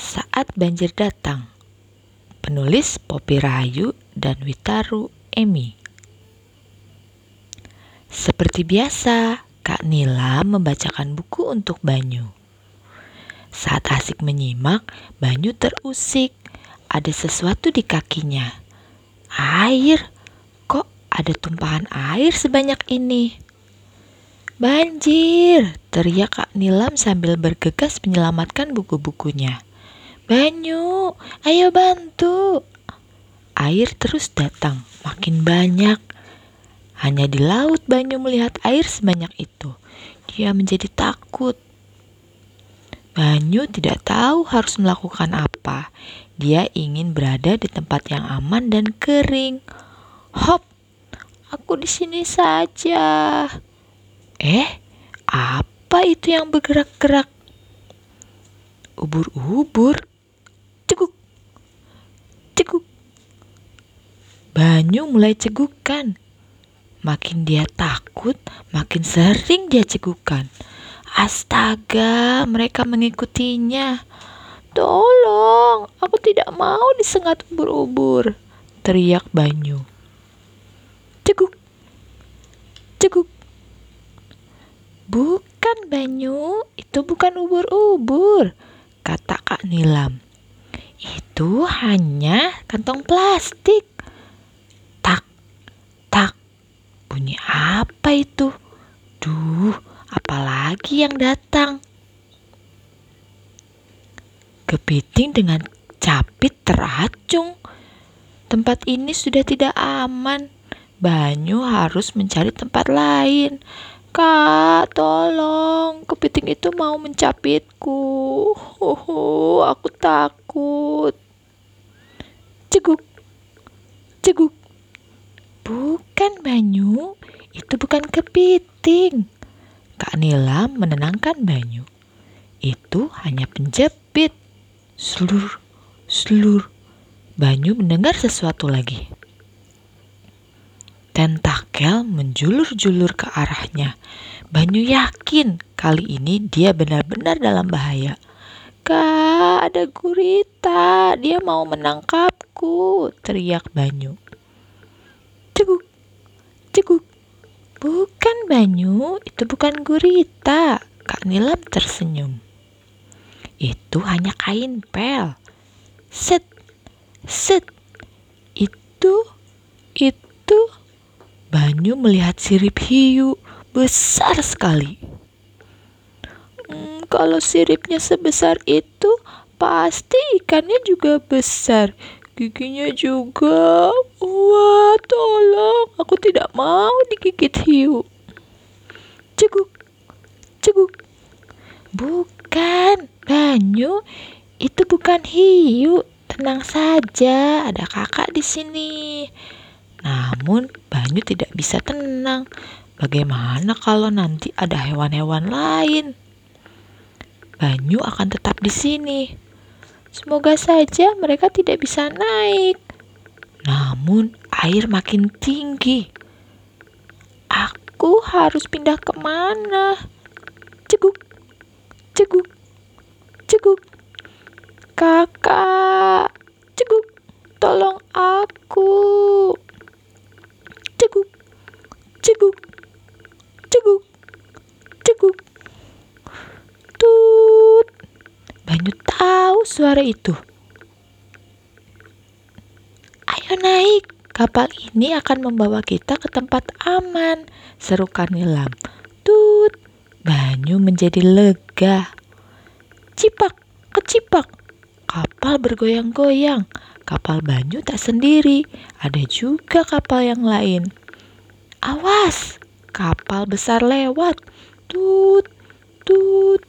Saat Banjir Datang. Penulis Poppy Rahayu dan Witaru Emi. Seperti biasa, Kak Nila membacakan buku untuk Banyu. Saat asik menyimak, Banyu terusik. Ada sesuatu di kakinya. Air. Kok ada tumpahan air sebanyak ini? Banjir, teriak Kak Nilam sambil bergegas menyelamatkan buku-bukunya. Banyu, ayo bantu. Air terus datang, makin banyak. Hanya di laut Banyu melihat air sebanyak itu. Dia menjadi takut. Banyu tidak tahu harus melakukan apa. Dia ingin berada di tempat yang aman dan kering. Hop, aku di sini saja. Eh, apa itu yang bergerak-gerak? Ubur-ubur. Ceguk. Ceguk. Banyu mulai cegukan. Makin dia takut, makin sering dia cegukan. Astaga, mereka mengikutinya. Tolong, aku tidak mau disengat ubur-ubur, teriak Banyu. Ceguk, ceguk. Bukan Banyu, itu bukan ubur-ubur, kata Kak Nilam. Itu hanya kantong plastik. Bunyi apa itu? Duh, apalagi yang datang? Kepiting dengan capit teracung. Tempat ini sudah tidak aman. Banyu harus mencari tempat lain. Kak, tolong. Kepiting itu mau mencapitku. Hoho, aku takut. Ceguk. Ceguk. Bukan Banyu, itu bukan kepiting. Kak Nila menenangkan Banyu. Itu hanya penjepit. Slur, slur. Banyu mendengar sesuatu lagi. Tentakel menjulur-julur ke arahnya. Banyu yakin kali ini dia benar-benar dalam bahaya. Kak, ada gurita. Dia mau menangkapku, teriak Banyu. Ceguk, ceguk. Bukan Banyu, itu bukan gurita. Kak Nilam tersenyum. Itu hanya kain pel. Set, set. Itu, itu. Banyu melihat sirip hiu besar sekali. Hmm, kalau siripnya sebesar itu, pasti ikannya juga besar. Giginya juga. Wah, tolong. Aku tidak mau digigit hiu. Ceguk. Ceguk. Bukan, Banyu. Itu bukan hiu. Tenang saja, ada kakak di sini. Namun, Banyu tidak bisa tenang. Bagaimana kalau nanti ada hewan-hewan lain? Banyu akan tetap di sini. Semoga saja mereka tidak bisa naik. Namun air makin tinggi. Aku harus pindah ke mana? Ceguk, ceguk, ceguk. Kakak, ceguk, tolong aku. Ceguk, ceguk, ceguk, ceguk. Tut. Banyu suara itu. Ayo naik, kapal ini akan membawa kita ke tempat aman, seru Nilam. Tut, Banyu menjadi lega. Cipak, kecipak, kapal bergoyang-goyang. Kapal Banyu tak sendiri, ada juga kapal yang lain. Awas, kapal besar lewat. Tut, tut,